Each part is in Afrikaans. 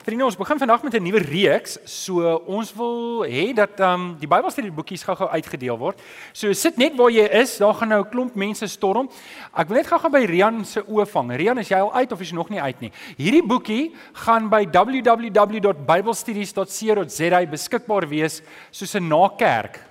Vriende, ons begin vandag met 'n nuwe reeks. So ons wil hê dat ehm um, die Bybelstudie boekies gou-gou uitgedeel word. So sit net waar jy is, daar gaan nou 'n klomp mense storm. Ek wil net gou-gou by Rian se oë vang. Rian, is jy al uit of is jy nog nie uit nie? Hierdie boekie gaan by www.biblestudies.co.za beskikbaar wees soos 'n nakerk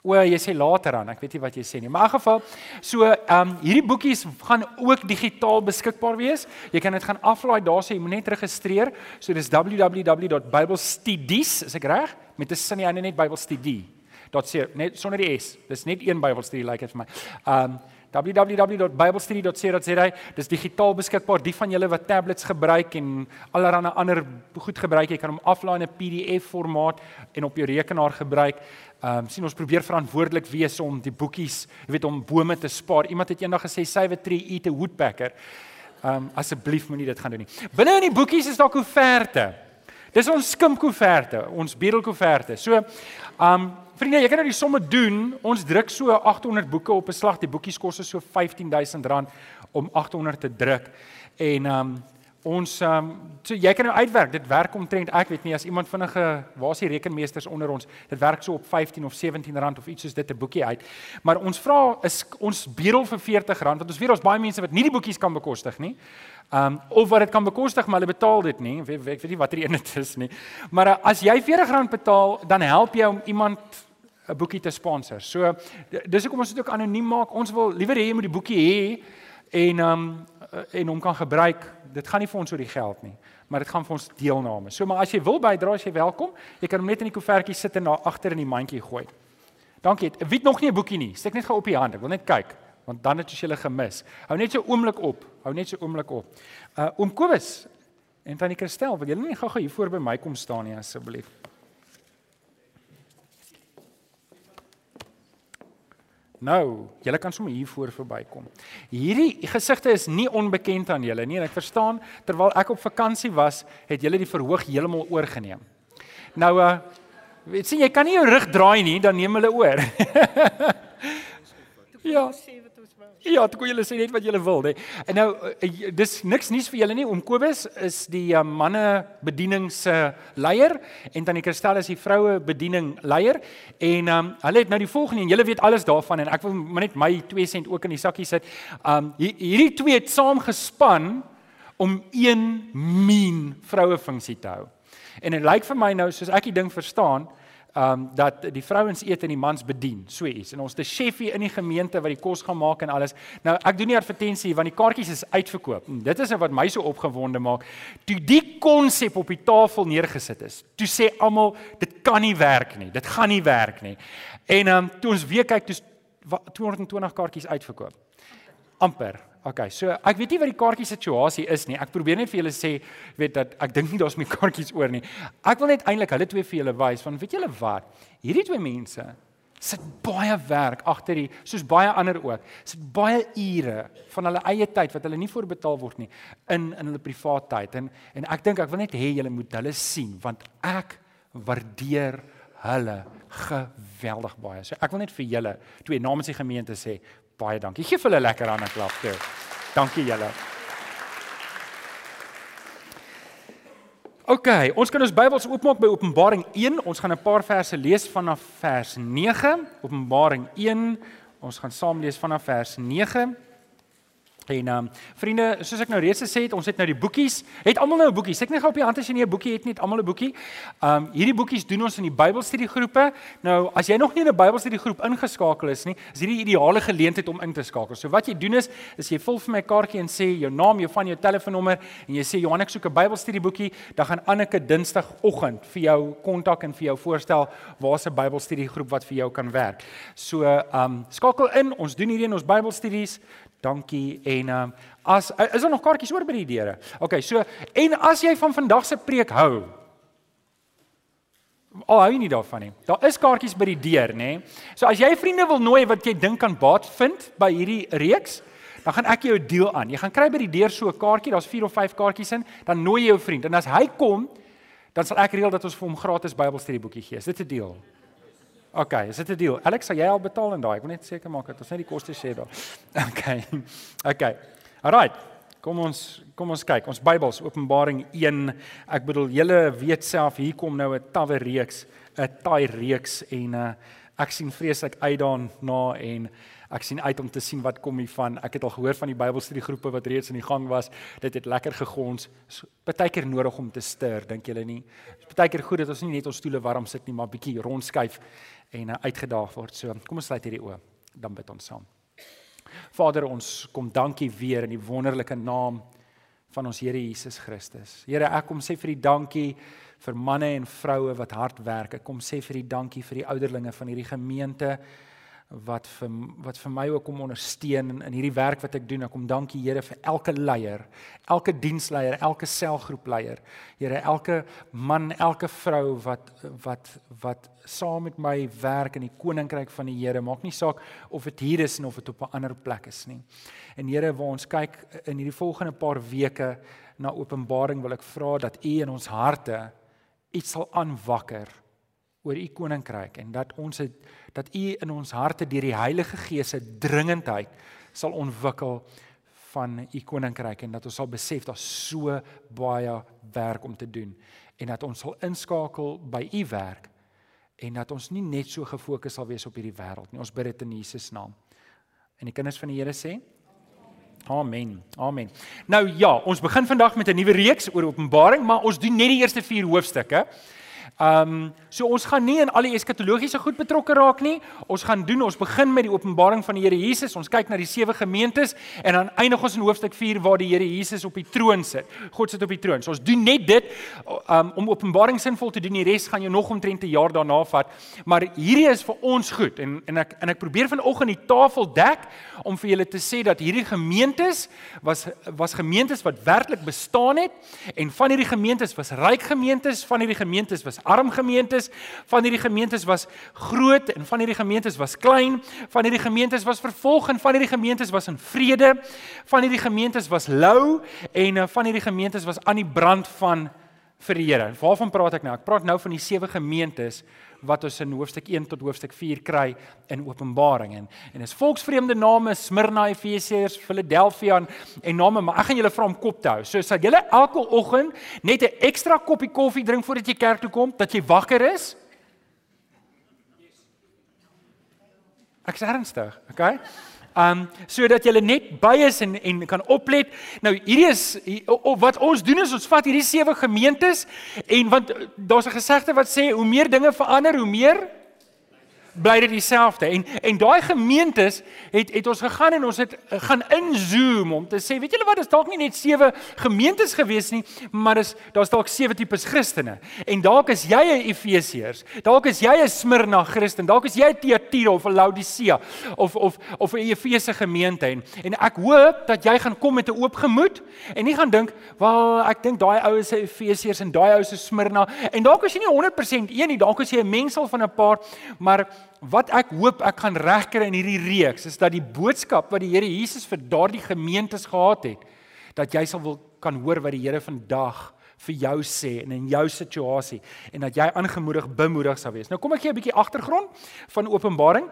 O, jy sê later aan. Ek weet nie wat jy sê nie. Maar in geval, so ehm um, hierdie boekies gaan ook digitaal beskikbaar wees. Jy kan dit gaan aflaai daar sê jy moet net registreer. So dis www.biblestudies, is ek reg? Met 'n sin nie net Bybelstudie. Dot sê net sonder die S. Dis net een Bybelstudie like dit vir my. Ehm um, www.biblestudy.co.za dis digitaal beskikbaar die van julle wat tablets gebruik en allerlei ander goed gebruik jy kan hom aflaai in 'n PDF formaat en op jou rekenaar gebruik Ehm um, sien ons probeer verantwoordelik wees om die boekies, jy weet om bome te spaar. Iemand het eendag gesê save a tree eat a woodpecker. Ehm um, asseblief moenie dit gaan doen nie. Binne in die boekies is daar koeverte. Dis ons skimpkoeverte, ons bedelkoeverte. So ehm um, vriende, jy kan nou die somme doen. Ons druk so 800 boeke op 'n slag. Die boekies kos so R15000 om 800 te druk. En ehm um, Ons ehm um, so jy kan nou uitwerk. Dit werk omtrent ek weet nie as iemand vinnige waar is die rekenmeesters onder ons. Dit werk so op 15 of 17 rand of iets soos dit 'n boekie uit. Maar ons vra is ons bedel vir 40 rand want ons weet ons baie mense wat nie die boekies kan bekostig nie. Ehm um, of wat dit kan bekostig maar hulle betaal dit nie. Ek weet, weet nie watter een dit is nie. Maar uh, as jy 40 rand betaal, dan help jy om iemand 'n boekie te sponsor. So dis hoekom ons dit ook anoniem maak. Ons wil liewer hê jy moet die boekie hê en ehm um, en hom kan gebruik dit gaan nie vir ons oor die geld nie, maar dit gaan vir ons deelname. So maar as jy wil bydra, as jy welkom, jy kan hom net in die koevertjie sit en daar agter in die mandjie gooi. Dankie. Wie het nog nie 'n boekie nie? Steek net gou op die hand. Ek wil net kyk want dan het jy hulle gemis. Hou net so oomblik op. Hou net so oomblik op. Uh oom Kobus en tannie Christel, wil julle nie gou-gou hier voor by my kom staan nie asseblief? Nou, julle kan sommer hier voor verbykom. Hierdie gesigte is nie onbekend aan julle nie en ek verstaan terwyl ek op vakansie was, het julle die verhoog heeltemal oorgeneem. Nou uh weet sien jy kan nie jou rug draai nie, dan neem hulle oor. ja. Ja, toe kon julle sê net wat julle wil, hè. En nou uh, dis niks nuus vir julle nie. Oom Kobus is die uh, manne bediening se leier en tannie Christel is die vroue bediening leier en um, hulle het nou die volgende en julle weet alles daarvan en ek wil maar net my 2 sent ook in die sakkie sit. Um hierdie twee het saam gespan om een mean vroue funksie te hou. En dit lyk vir my nou soos ek die ding verstaan, um dat die vrouens eet en die mans bedien, so iets. En ons 'n chefie in die gemeente wat die kos gaan maak en alles. Nou ek doen nie advertensie want die kaartjies is uitverkoop. En dit is wat my so opgewonde maak. Toe die konsep op die tafel neergesit is, toe sê almal dit kan nie werk nie. Dit gaan nie werk nie. En um toe ons weer kyk, toe 220 kaartjies uitverkoop. amper Okay, so ek weet nie wat die kaartjie situasie is nie. Ek probeer net vir julle sê, weet dat ek dink nie daar's meer kaartjies oor nie. Ek wil net eintlik hulle twee vir julle wys van weet julle wat? Hierdie twee mense sit baie werk agter die soos baie ander ook. Sit baie ure van hulle eie tyd wat hulle nie voorbetaal word nie in in hulle privaat tyd. En en ek dink ek wil net hê julle moet hulle sien want ek waardeer hulle geweldig baie. So ek wil net vir julle twee namens die gemeente sê baie dankie. Geef hulle lekker aan 'n klap toe. Dankie julle. OK, ons kan ons Bybels oopmaak by Openbaring 1. Ons gaan 'n paar verse lees vanaf vers 9. Openbaring 1. Ons gaan saam lees vanaf vers 9. En ehm um, vriende, soos ek nou reeds gesê het, ons het nou die boekies. Het almal nou 'n boekie? Sê ek net gou op die hand as jy nie 'n boekie het nie, het almal 'n boekie. Ehm um, hierdie boekies doen ons in die Bybelstudiegroepe. Nou, as jy nog nie in 'n Bybelstudiegroep ingeskakel is nie, is hierdie ideale geleentheid om in te skakel. So wat jy doen is, is jy vul vir my 'n kaartjie en sê jou naam, jou van jou telefoonnommer en jy sê Johan ek soek 'n Bybelstudieboekie, dan gaan Anneke Dinsdagoggend vir jou kontak en vir jou voorstel waar's 'n Bybelstudiegroep wat vir jou kan werk. So ehm um, skakel in. Ons doen hierdie in ons Bybelstudies. Dankie en um, as is daar nog kaartjies oor by die deure? OK, so en as jy van vandag se preek hou. Al hou jy nie daarvan nie. Daar is kaartjies by die deur, nê? So as jy vriende wil nooi wat jy dink kan baat vind by hierdie reeks, dan gaan ek jou deel aan. Jy gaan kry by die deur so 'n kaartjie, daar's 4 of 5 kaartjies in, dan nooi jy jou vriend en as hy kom, dan sal ek reël dat ons vir hom gratis Bybelstudieboekie gee. Is dit 'n deel? OK, is dit 'n deal? Alex, sal jy al betaal in daai? Ek wil net seker maak dat ons net die koste sê daar. OK. OK. Alright. Kom ons kom ons kyk. Ons Bybels Openbaring 1. Ek bedoel julle weet self hier kom nou 'n tawwe reeks, 'n taai reeks en uh, ek sien vreeslik uit daarna en ek sien uit om te sien wat kom hiervan. Ek het al gehoor van die Bybelstudiegroepe wat reeds in die gang was. Dit het lekker gegons. Partykeer nodig om te stir, dink julle nie? Partykeer goed dat ons nie net ons stoele warm sit nie, maar bietjie rondskuif en uh, uitgedaag word. So, kom ons sluit hierdie oë. Dan bid ons saam. Vader, ons kom dankie weer in die wonderlike naam van ons Here Jesus Christus. Here, ek kom sê vir die dankie vir manne en vroue wat hard werk. Ek kom sê vir die dankie vir die ouderlinge van hierdie gemeente wat vir wat vir my ook om ondersteun in, in hierdie werk wat ek doen. Ek kom dankie Here vir elke leier, elke diensleier, elke selgroepleier. Here, elke man, elke vrou wat wat wat saam met my werk in die koninkryk van die Here. Maak nie saak of dit hier is of dit op 'n ander plek is nie. En Here, waar ons kyk in hierdie volgende paar weke na Openbaring, wil ek vra dat U in ons harte iets sal aanwakker oor u koninkryk en dat ons het dat u in ons harte deur die Heilige Gees se dringendheid sal ontwikkel van u koninkryk en dat ons sal besef daar's so baie werk om te doen en dat ons sal inskakel by u werk en dat ons nie net so gefokus sal wees op hierdie wêreld nie ons bid dit in Jesus naam en die kinders van die Here sê Amen. Amen. Nou ja, ons begin vandag met 'n nuwe reeks oor Openbaring, maar ons doen net die eerste 4 hoofstukke. Ehm um, so ons gaan nie in al die eskatologiese goed betrokke raak nie. Ons gaan doen ons begin met die openbaring van die Here Jesus. Ons kyk na die sewe gemeentes en dan eindig ons in hoofstuk 4 waar die Here Jesus op die troon sit. God sit op die troon. So ons doen net dit um, om openbaring sinvol te doen. Die res gaan jou nog omtrent 'n jaar daarna vat. Maar hierdie is vir ons goed en en ek en ek probeer vanoggend die tafel dek om vir julle te sê dat hierdie gemeentes was was gemeentes wat werklik bestaan het en van hierdie gemeentes was ryk gemeentes, van hierdie gemeentes was arm gemeentes, van hierdie gemeentes was groot en van hierdie gemeentes was klein, van hierdie gemeentes was vervolg en van hierdie gemeentes was in vrede, van hierdie gemeentes was lou en eh, van hierdie gemeentes was aan die brand van vir die Here. Waarvan praat ek nou? Ek praat nou van die sewe gemeentes wat ons in hoofstuk 1 tot hoofstuk 4 kry in Openbaring en en is volksvreemde name Smyrna, Efesiërs, Philadelphia en, en name, maar ek gaan julle vra om kop te hou. So as julle elke oggend net 'n ekstra koppie koffie drink voordat jy kerk toe kom, dat jy wakker is. Ek sê ernstig, okay? Um sodat jy net by is en en kan oplet. Nou hierdie is wat ons doen is ons vat hierdie sewe gemeentes en want daar's 'n gesegde wat sê hoe meer dinge verander, hoe meer bly dit dieselfde. En en daai gemeentes het het ons gegaan en ons het eh, gaan inzoom om te sê, weet julle wat, is dalk nie net sewe gemeentes gewees nie, maar dis daar's dalk sewe tipes Christene. En dalk is jy 'n Efesiërs, dalk is jy 'n Smyrna Christen, dalk is jy 'n Thyatira of 'n Laodicea of of of 'n Efese gemeente en en ek hoop dat jy gaan kom met 'n oop gemoed en nie gaan dink, "Wel, ek dink daai ou is 'n Efesiërs en daai ou is 'n Smyrna." En dalk is jy nie 100% een nie, dalk is jy 'n mengsel van 'n paar, maar wat ek hoop ek gaan regkry in hierdie reeks is dat die boodskap wat die Here Jesus vir daardie gemeentes gehad het, dat jy sal wil kan hoor wat die Here vandag vir jou sê en in jou situasie en dat jy aangemoedig bemoedig sal wees. Nou kom ek gee 'n bietjie agtergrond van Openbaring.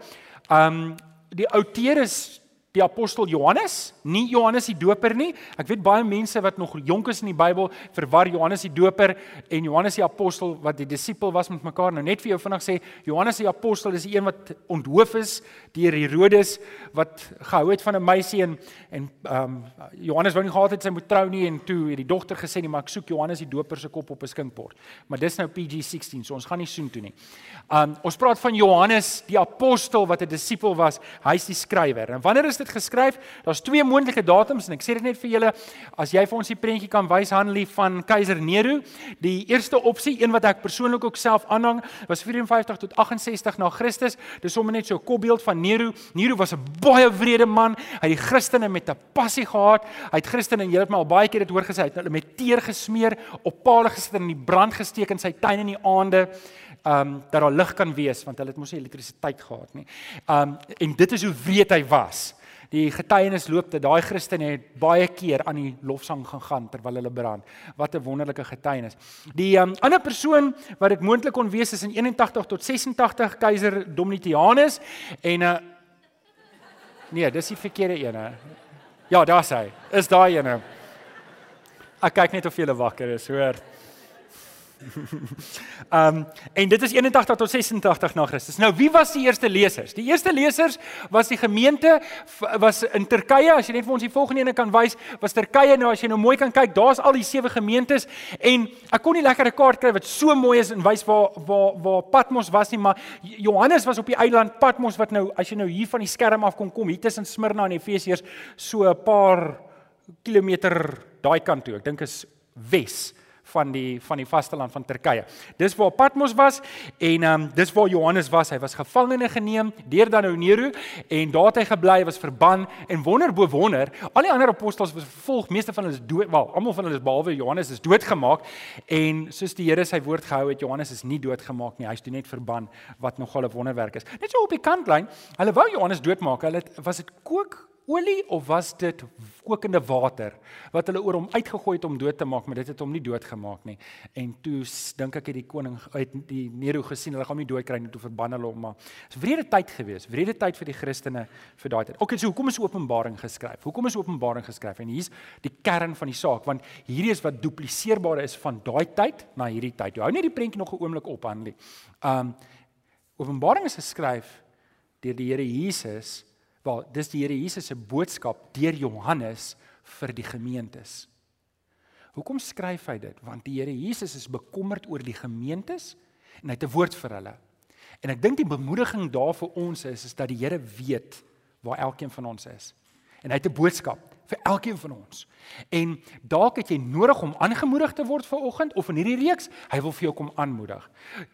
Um die outeer is die apostel Johannes, nie Johannes die Doper nie. Ek weet baie mense wat nog jonk is in die Bybel verwar Johannes die Doper en Johannes die apostel wat die disipel was met mekaar. Nou net vir jou vinnig sê, Johannes die apostel is die een wat onthoof is deur Herodes wat gehou het van 'n meisie en en ehm um, Johannes wou nie gehad het sy moet trou nie en toe het die dogter gesê nee, maar ek soek Johannes die Doper se kop op 'n skinkbord. Maar dis nou PG16, so ons gaan nie soen toe nie. Ehm um, ons praat van Johannes die apostel wat 'n disipel was. Hy's die skrywer. En wanneer is dit geskryf? Daar's twee moontlike datums en ek sê dit net vir julle as jy vir ons die prentjie kan wys Hanlie van keiser Nero. Die eerste opsie, een wat ek persoonlik ook self aanhang, was 54 tot 68 na Christus. Dis sommer net so 'n kopbeeld van Nero. Nero was 'n baie wrede man. Hy het die Christene met 'n passie gehad. Hy het Christene en jy het my al baie keer dit hoor gesê, hy het hulle met teer gesmeer, op palle gesit en in die brand gesteek in sy tuin in die aande um dat daar lig kan wees want hulle het mos nie elektrisiteit gehad nie. Um en dit is hoe wreed hy was. Die getuienis loop dat daai Christene het baie keer aan die lofsang gegaan terwyl hulle brand. Wat 'n wonderlike getuienis. Die um, ander persoon wat dit moontlik kon wees is in 81 tot 86 keiser Domitianus en uh Nee, dis die verkeerde een hè. Ja, daar's hy. Is daai een. Ek kyk net of jy wakker is, hoor. Ehm um, en dit is 81 tot 86 na Christus. Nou wie was die eerste lesers? Die eerste lesers was die gemeente was in Turkye, as jy net vir ons die volgende ene kan wys, was Turkye nou as jy nou mooi kan kyk, daar's al die sewe gemeentes en ek kon nie lekker 'n kaart kry wat so mooi is en wys waar waar waar Patmos was nie, maar Johannes was op die eiland Patmos wat nou as jy nou hier van die skerm af kom kom hier tussen Smyrna en Efesiërs so 'n paar kilometer daai kant toe. Ek dink is Wes van die van die vasteland van Turkye. Dis waar Patmos was en ehm um, dis waar Johannes was. Hy was gevangene geneem deur dan Nero en daar het hy gebly, was verban en wonder bo wonder, al die ander apostels was vervolg, meeste van hulle is dood, wel, almal van hulle is behalwe Johannes is doodgemaak en soos die Here sy woord gehou het, Johannes is nie doodgemaak nie. Hy's toe net verban wat nogal 'n wonderwerk is. Net so op die kantlyn, hulle wou Johannes doodmaak. Hulle was dit kook olie of was dit kokende water wat hulle oor hom uitgegooi het om dood te maak, maar dit het hom nie doodgemaak nie. En toe dink ek het die koning uit die Nero gesien, hulle gaan hom nie dood kry nie, toe verbann hulle hom maar. Dit was wrede tyd gewees, wrede tyd vir die Christene vir daai tyd. Okay, so hoekom is Openbaring geskryf? Hoekom is Openbaring geskryf? En hier's die kern van die saak, want hierdie is wat dupliseerbaar is van daai tyd na hierdie tyd. Hou net die prentjie nog 'n oomblik op aan lê. Um Openbaring is geskryf deur die Here Jesus Wel, dis die Here Jesus se boodskap deur Johannes vir die gemeentes. Hoekom skryf hy dit? Want die Here Jesus is bekommerd oor die gemeentes en hy het 'n woord vir hulle. En ek dink die bemoediging daar vir ons is is dat die Here weet waar elkeen van ons is. En hy het 'n boodskap vir elkeen van ons. En dalk het jy nodig om aangemoedig te word vir oggend of in hierdie reeks, hy wil vir jou kom aanmoedig.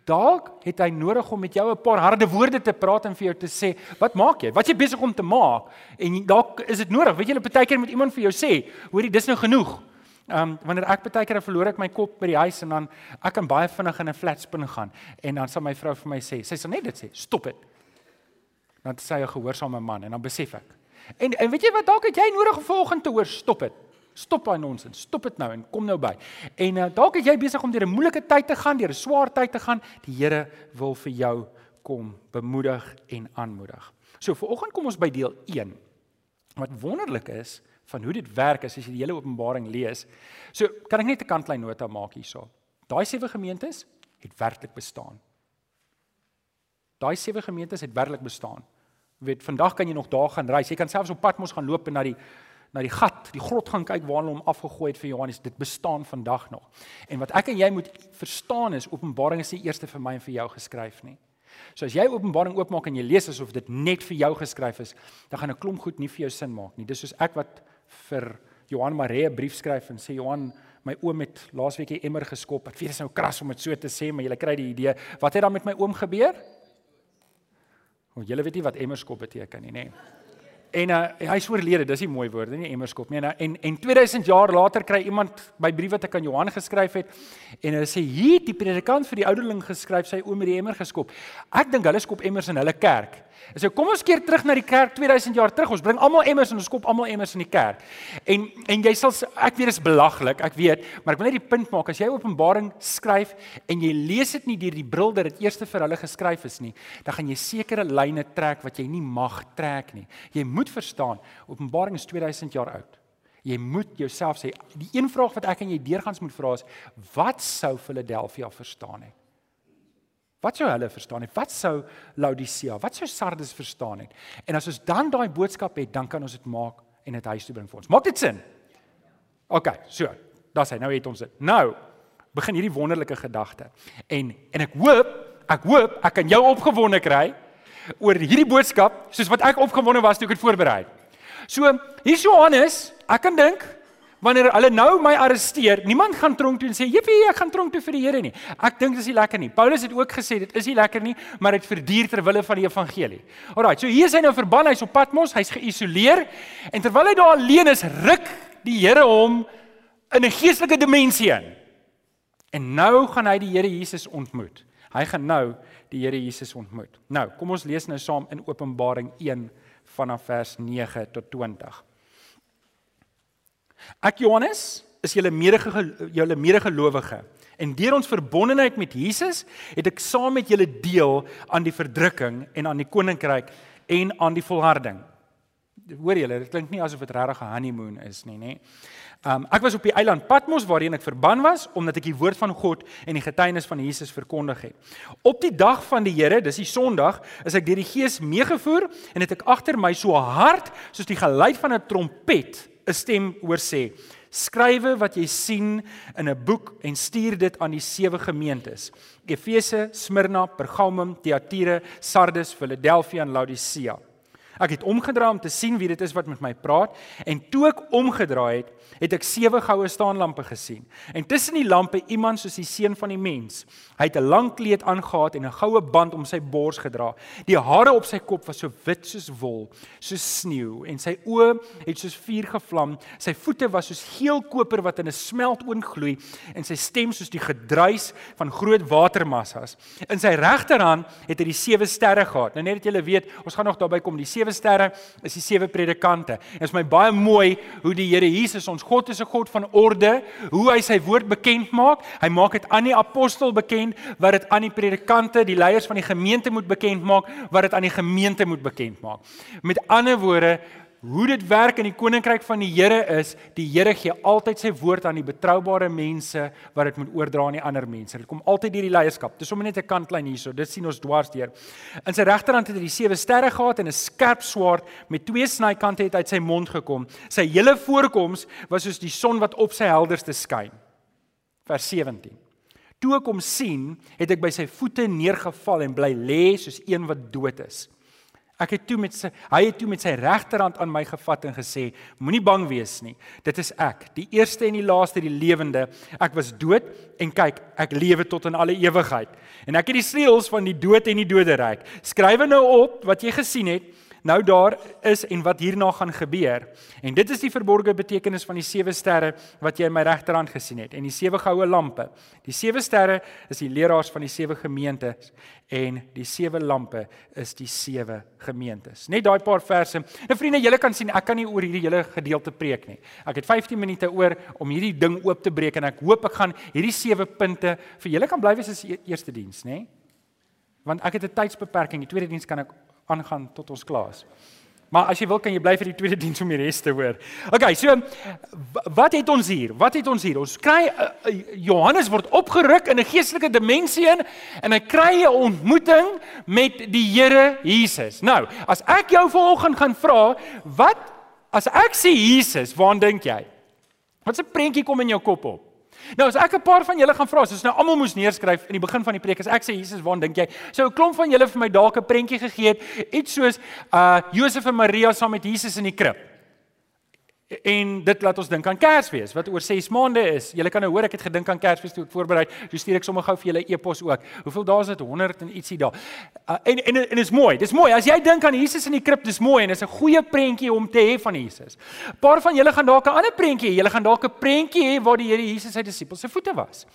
Dalk het hy nodig om met jou 'n paar harde woorde te praat en vir jou te sê, "Wat maak jy? Wat jy besig om te maak?" En dalk is dit nodig, weet jy, 'n partykeer moet iemand vir jou sê, "Hoorie, dis nou genoeg." Ehm um, wanneer ek baie keer verloor ek my kop by die huis en dan ek kan baie vinnig in 'n flat spin gaan en dan sal my vrou vir my sê, sy sal net dit sê, "Stop dit." Dan sê hy 'n gehoorsame man en dan besef ek, En en weet jy wat dalk het jy nodig vanoggend te hoor stop dit. Stop daai nonsens. Stop dit nou en kom nou by. En uh, dalk is jy besig om deur 'n moeilike tyd te gaan, deur 'n swaar tyd te gaan. Die Here wil vir jou kom bemoedig en aanmoedig. So vanoggend kom ons by deel 1. Wat wonderlik is van hoe dit werk as jy die hele Openbaring lees. So kan ek net 'n kantlyn nota maak hierso. Daai sewe gemeentes het werklik bestaan. Daai sewe gemeentes het werklik bestaan weet vandag kan jy nog daar gaan reis. Jy kan selfs op pad mos gaan loop en na die na die gat, die grot gaan kyk waar hulle hom afgegooi het vir Johannes. Dit bestaan vandag nog. En wat ek en jy moet verstaan is Openbaring is nie eers vir my en vir jou geskryf nie. So as jy Openbaring oopmaak en jy lees asof dit net vir jou geskryf is, dan gaan 'n klomp goed nie vir jou sin maak nie. Dis soos ek wat vir Johan Maree 'n brief skryf en sê Johan, my oom het laasweek 'n emmer geskop. Ek weet dit is nou kras om dit so te sê, maar jy kry die idee. Wat het dan met my oom gebeur? Want julle weet nie wat emmerskop beteken nie, nê? Nee. En uh, hy is oorlede, dis nie mooi woorde nie, emmerskop nie. En en 2000 jaar later kry iemand by brief wat ek aan Johan geskryf het en hulle sê hier die predikant vir die ouderling geskryf sy oom het die emmer geskop. Ek dink hulle skop emmers in hulle kerk. En so kom ons keer terug na die kerk 2000 jaar terug. Ons bring almal emmers en ons skop almal emmers in die kerk. En en jy sal ek weet dit is belaglik, ek weet, maar ek wil net die punt maak as jy Openbaring skryf en jy lees dit nie deur die bril dat dit eers vir hulle geskryf is nie, dan gaan jy sekere lyne trek wat jy nie mag trek nie. Jy moet verstaan, Openbaring is 2000 jaar oud. Jy moet jouself sê, die een vraag wat ek en jy deurgangs moet vra is, wat sou Philadelphia verstaan het? Wat sou hulle verstaan het? Wat sou Laodicea, wat sou Sardes verstaan het? En as ons dan daai boodskap het, dan kan ons dit maak en dit huis toe bring vir ons. Maak dit sin? OK, so. Daar's hy. Nou het ons dit. Nou begin hierdie wonderlike gedagte. En en ek hoop, ek hoop ek kan jou opgewonde kry oor hierdie boodskap soos wat ek opgewonde was toe ek dit voorberei het. So, hier's Johannes. Ek kan dink wanneer hulle nou my arresteer, niemand gaan tronk toe en sê, "Jippie, ek gaan tronk toe vir die Here nie." Ek dink dis nie lekker nie. Paulus het ook gesê dit is nie lekker nie, maar dit verduur ter wille van die evangelie. Alraai, so hier is hy nou verban, hy's op Patmos, hy's geïsoleer en terwyl hy daar alleen is, ruk die Here hom in 'n geestelike dimensie in. En nou gaan hy die Here Jesus ontmoet. Hy gaan nou die Here Jesus ontmoet. Nou, kom ons lees nou saam in Openbaring 1 vanaf vers 9 tot 20. Ek Johannes is julle mede julle medegelowige en deur ons verbondenheid met Jesus het ek saam met julle deel aan die verdrukking en aan die koninkryk en aan die volharding. Hoor julle, dit klink nie asof dit regtig 'n honeymoon is nie, nê? Um ek was op die eiland Patmos waarheen ek verban was omdat ek die woord van God en die getuienis van Jesus verkondig het. Op die dag van die Here, dis die Sondag, is ek deur die Gees meegevoer en het ek agter my so hard soos die geluid van 'n trompet 'n stem hoor sê: Skrywe wat jy sien in 'n boek en stuur dit aan die sewe gemeentes: Efese, Smyrna, Pergamum, Thyatira, Sardes, Philadelphia en Laodicea. Ek het omgedraai om te sien wie dit is wat met my praat en toe ek omgedraai het, het ek sewe goue staanlampe gesien. En tussen die lampe iemand soos die seun van die mens. Hy het 'n lang kleed aangetree en 'n goue band om sy bors gedra. Die hare op sy kop was so wit soos wol, soos sneeu en sy oë het soos vuur gevlam. Sy voete was soos geel koper wat in 'n smeltoon gloei en sy stem soos die gedruis van groot watermassas. In sy regterhand het hy die sewe sterre gehad. Nou net dat julle weet, ons gaan nog daarby kom. Die sewe sterre is die sewe predikante. Dit is my baie mooi hoe die Here Jesus ons God is 'n God van orde, hoe hy sy woord bekend maak. Hy maak dit aan die apostel bekend wat dit aan die predikante, die leiers van die gemeente moet bekend maak, wat dit aan die gemeente moet bekend maak. Met ander woorde, hoe dit werk in die koninkryk van die Here is, die Here gee altyd sy woord aan die betroubare mense wat dit moet oordra aan die ander mense. Dit kom altyd deur die leierskap. Dis sommer net 'n kantlyn hierso. Dit sien ons dwars deur. In sy regterhand het hy die sewe sterre gehad en 'n skerp swaard met twee snykante het uit sy mond gekom. Sy hele voorkoms was soos die son wat op sy helderste skyn. Vers 17. Toe ek hom sien, het ek by sy voete neergeval en bly lê soos een wat dood is. Ek het toe met sy hy het toe met sy regterhand aan my gevat en gesê: Moenie bang wees nie. Dit is ek, die eerste en die laaste, die lewende. Ek was dood en kyk, ek lewe tot in alle ewigheid. En ek het die sleutels van die dood en die doderyk. Skryf nou op wat jy gesien het nou daar is en wat hierna gaan gebeur. En dit is die verborgde betekenis van die sewe sterre wat jy in my regterhand gesien het en die sewe goue lampe. Die sewe sterre is die leraars van die sewe gemeentes en die sewe lampe is die sewe gemeentes. Net daai paar verse. Nou vriende, julle kan sien ek kan nie oor hierdie hele gedeelte preek nie. Ek het 15 minute oor om hierdie ding oop te breek en ek hoop ek gaan hierdie sewe punte vir julle kan bly wees as eerste diens, nê? Want ek het 'n tydsbeperking. Die tweede diens kan ek aangaan tot ons klaar is. Maar as jy wil kan jy bly vir die tweede diens om die res te hoor. Okay, so wat het ons hier? Wat het ons hier? Ons kry uh, uh, Johannes word opgeruk in 'n geestelike dimensie in en hy kry 'n ontmoeting met die Here Jesus. Nou, as ek jou vanoggend gaan vra, wat as ek sê Jesus, waar dink jy? Wat 'n prentjie kom in jou kop op? Nou as ek 'n paar van julle gaan vra, soos nou almal moes neerskryf in die begin van die preek, as ek sê Jesus, waar dink jy? Sou 'n klomp van julle vir my dalk 'n prentjie gegee het, iets soos uh Josef en Maria saam met Jesus in die krib. En dit laat ons dink aan Kersfees wat oor 6 maande is. Julle kan nou hoor ek het gedink aan Kersfees toe ek voorberei. So stuur ek sommer gou vir julle e-pos ook. Hoeveel dae is dit? 100 en ietsie dae. Uh, en en en is mooi. Dis mooi. As jy dink aan Jesus in die krib, dis mooi en dis 'n goeie prentjie om te hê van Jesus. 'n Paar van julle gaan dalk 'n ander prentjie hê. Julle gaan dalk 'n prentjie hê waar die Here Jesus sy disippels se voete was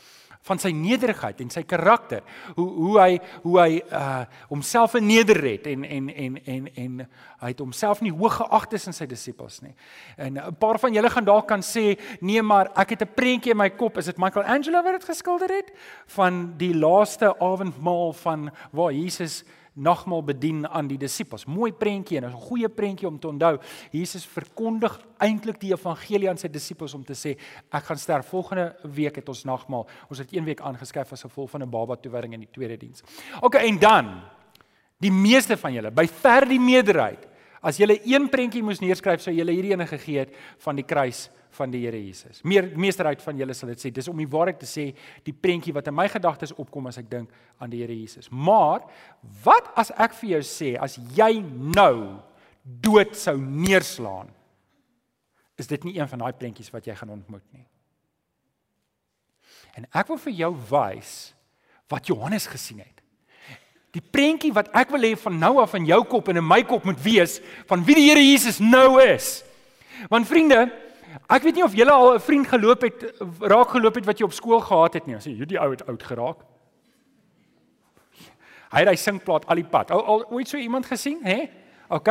van sy nederigheid en sy karakter. Hoe hoe hy hoe hy uh homself verneder het en en en en en hy het homself nie hoog geag tussen sy disippels nie. En 'n paar van julle gaan dalk kan sê nee maar ek het 'n prentjie in my kop. Is dit Michelangelo wat dit geskilder het? Van die laaste avondmaal van waar Jesus nagmaal bedien aan die disippels. Mooi prentjie en 'n goeie prentjie om te onthou. Jesus verkondig eintlik die evangelie aan sy disippels om te sê ek gaan sterf volgende week het ons nagmaal. Ons het een week aangeskryf as gevolg van 'n baba toewyding in die tweede diens. OK en dan die meeste van julle, by ver die meerderheid, as julle een prentjie moes neerskryf sou julle hierdie ene gegee het van die kruis van die Here Jesus. Meer meesterheid van julle sal dit sê. Dis om die waarheid te sê, die prentjie wat in my gedagtes opkom as ek dink aan die Here Jesus. Maar wat as ek vir jou sê as jy nou dood sou neerslaan? Is dit nie een van daai prentjies wat jy gaan ontmoet nie? En ek wil vir jou wys wat Johannes gesien het. Die prentjie wat ek wil hê van nou af in jou kop en in my kop moet wees van wie die Here Jesus nou is. Want vriende, Ek weet nie of julle al 'n vriend geloop het raak geloop het wat jy op skool gehad het nie. Jy hierdie ou het oud geraak. Hy het hy singplaat al die pad. Al, al ooit so iemand gesien, hè? OK.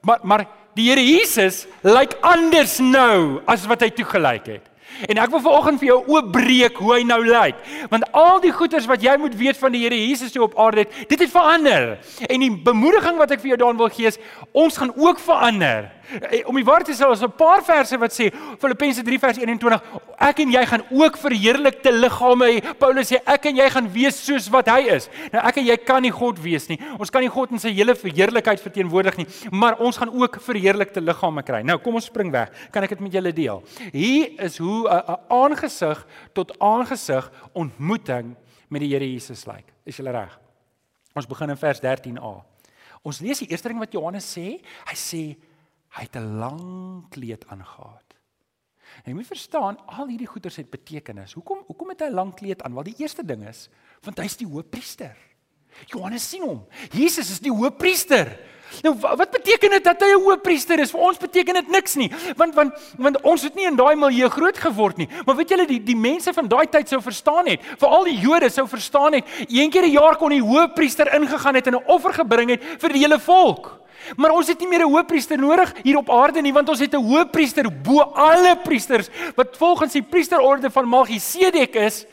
Maar maar die Here Jesus lyk anders nou as wat hy toe gelyk het. En ek wil vanoggend vir jou oopbreek hoe hy nou lyk. Want al die goeders wat jy moet weet van die Here Jesus hier op aarde, dit het verander. En die bemoediging wat ek vir jou daarin wil gee is, ons gaan ook verander. Eh, om die waarheid te sê, is 'n paar verse wat sê Filippense 3 vers 21, ek en jy gaan ook verheerlikte liggame hê. Paulus sê ek en jy gaan wees soos wat hy is. Nou ek en jy kan nie God wees nie. Ons kan nie God in sy hele verheerlikheid verteenwoordig nie, maar ons gaan ook verheerlikte liggame kry. Nou kom ons spring weg. Kan ek dit met julle deel? Hier is hoe 'n aangesig tot aangesig ontmoeting met die Here Jesus lyk. Is julle reg? Ons begin in vers 13a. Ons lees die eerste ding wat Johannes sê. Hy sê Hy het 'n lang kleed aangetree. En jy moet verstaan, al hierdie goeders het betekenis. Hoekom hoekom het hy 'n lang kleed aan? Wel die eerste ding is, want hy's die hoëpriester. Johannes sien hom. Jesus is die hoëpriester. Nou wat beteken dit dat hy 'n hoëpriester is? Vir ons beteken dit niks nie, want want want ons het nie in daai milieu groot geword nie. Maar weet julle die die mense van daai tyd sou verstaan het, veral die Jode sou verstaan het, een keer 'n jaar kon die hoëpriester ingegaan het en 'n offer gebring het vir die hele volk. Maar ons het nie meer 'n hoëpriester nodig hier op aarde nie, want ons het 'n hoëpriester bo alle priesters wat volgens die priesterorde van Melchisedek is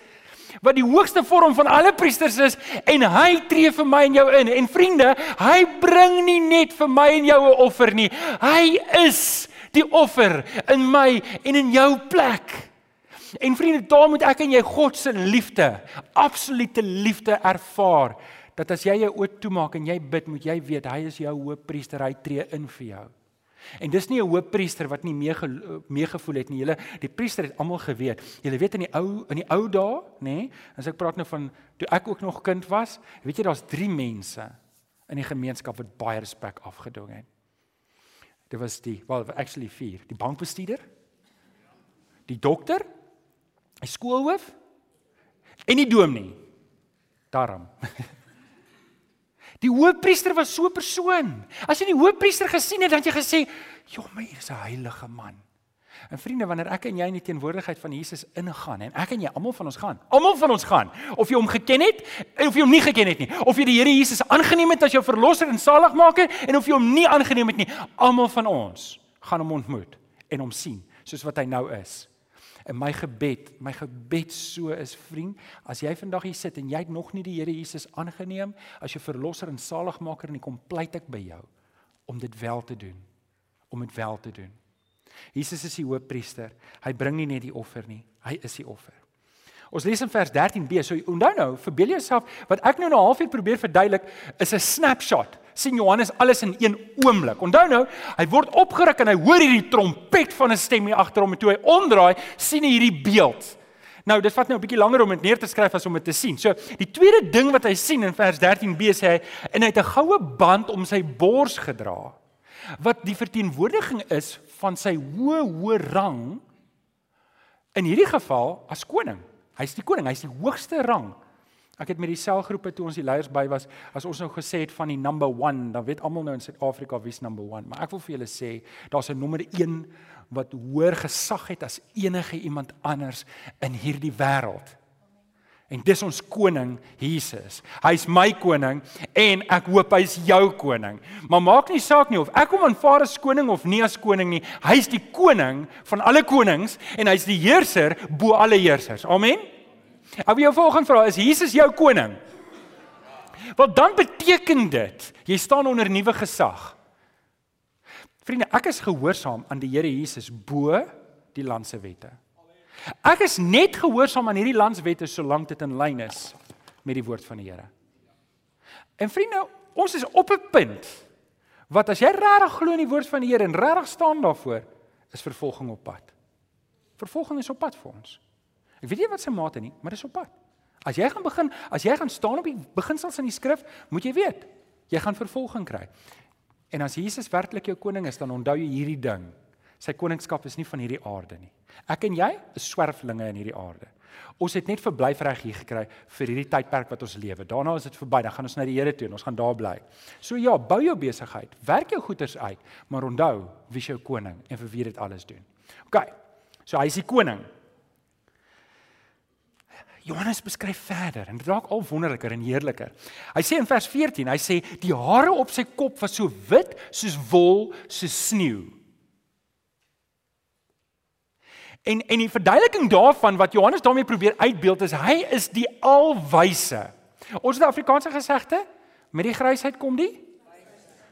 wat die hoogste vorm van alle priesters is en hy tree vir my en jou in. En vriende, hy bring nie net vir my en jou 'n offer nie. Hy is die offer in my en in jou plek. En vriende, daar moet ek en jy God se liefde, absolute liefde ervaar dat as jy jou oë toemaak en jy bid, moet jy weet hy is jou hoëpriester, hy tree in vir jou. En dis nie 'n hoëpriester wat nie mee meegevoel het nie. Julle die priester het almal geweet. Julle weet in die ou in die ou dae, nê? Nee, as ek praat nou van toe ek ook nog kind was, weet jy daar's 3 mense in die gemeenskap wat baie respek afgedwing het. Dit was die, well actually 4, die bankbestuurder, die dokter, die skoolhoof en die dominee. Daarom. Die hoëpriester was so 'n persoon. As jy die hoëpriester gesien het, dan jy gesê, "Jo, my hier is 'n heilige man." En vriende, wanneer ek en jy in die teenwoordigheid van Jesus ingaan en ek en jy almal van ons gaan, almal van ons gaan, of jy hom geken het of jy hom nie geken het nie, of jy die Here Jesus aangeneem het as jou verlosser en saligmaker en of jy hom nie aangeneem het nie, almal van ons gaan hom ontmoet en hom sien soos wat hy nou is. En my gebed, my gebed so is vriend, as jy vandag hier sit en jy het nog nie die Here Jesus aangeneem as jou verlosser en saligmaker en kom pleit ek by jou om dit wel te doen. Om dit wel te doen. Jesus is die hoofpriester. Hy bring nie net die offer nie, hy is die offer. Ons lees in vers 13b. So onthou nou, verbeel jouself wat ek nou 'n halfuur probeer verduidelik is 'n snapshot sien Johannes alles in een oomblik. Onthou nou, hy word opgeruk en hy hoor hierdie trompet van 'n stem hier agter hom en toe hy omdraai, sien hy hierdie beeld. Nou, dit vat nou 'n bietjie langer om dit neer te skryf as om dit te sien. So, die tweede ding wat hy sien in vers 13b sê hy en hy het 'n goue band om sy bors gedra wat die verteenwoordiging is van sy hoë hoë rang in hierdie geval as koning. Hy's die koning, hy's die hoogste rang Ek het met die selgroepe toe ons die leiers by was, as ons nou gesê het van die number 1, dan weet almal nou in Suid-Afrika wie's number 1, maar ek wil vir julle sê, daar's 'n nommer 1 wat hoër gesag het as enige iemand anders in hierdie wêreld. En dis ons koning Jesus. Hy's my koning en ek hoop hy's jou koning. Maar maak nie saak nie of ek hom aanvaar as koning of nie as koning nie. Hy's die koning van alle konings en hy's die heerser bo alle heersers. Amen. Ek wil jou volgende vra, is Jesus jou koning? Want dan beteken dit jy staan onder nuwe gesag. Vriende, ek is gehoorsaam aan die Here Jesus bo die land se wette. Ek is net gehoorsaam aan hierdie landswette solank dit in lyn is met die woord van die Here. En vriende, ons is op 'n punt wat as jy regtig glo in die woord van die Here en regtig staan daarvoor, is vervolging op pad. Vervolging is op pad vir ons. Ek weet nie wat se mate nie, maar dis op pad. As jy gaan begin, as jy gaan staan op die beginsels in die skrif, moet jy weet, jy gaan vervolging kry. En as Jesus werklik jou koning is, dan onthou jy hierdie ding. Sy koningskap is nie van hierdie aarde nie. Ek en jy is swerflinge in hierdie aarde. Ons het net verblyfreg hier gekry vir hierdie tydperk wat ons lewe. Daarna is dit verby, dan gaan ons na die Here toe en ons gaan daar bly. So ja, bou jou besigheid, werk jou goederes uit, maar onthou wie is jou koning en vir wie dit alles doen. OK. So hy is die koning. Johannes beskryf verder en dit raak al wonderliker en heerliker. Hy sê in vers 14, hy sê die hare op sy kop was so wit soos wol, soos sneeu. En en die verduideliking daarvan wat Johannes daarmee probeer uitbeeld is hy is die alwyse. Ons het 'n Afrikaanse gesegde, met die grysheid kom die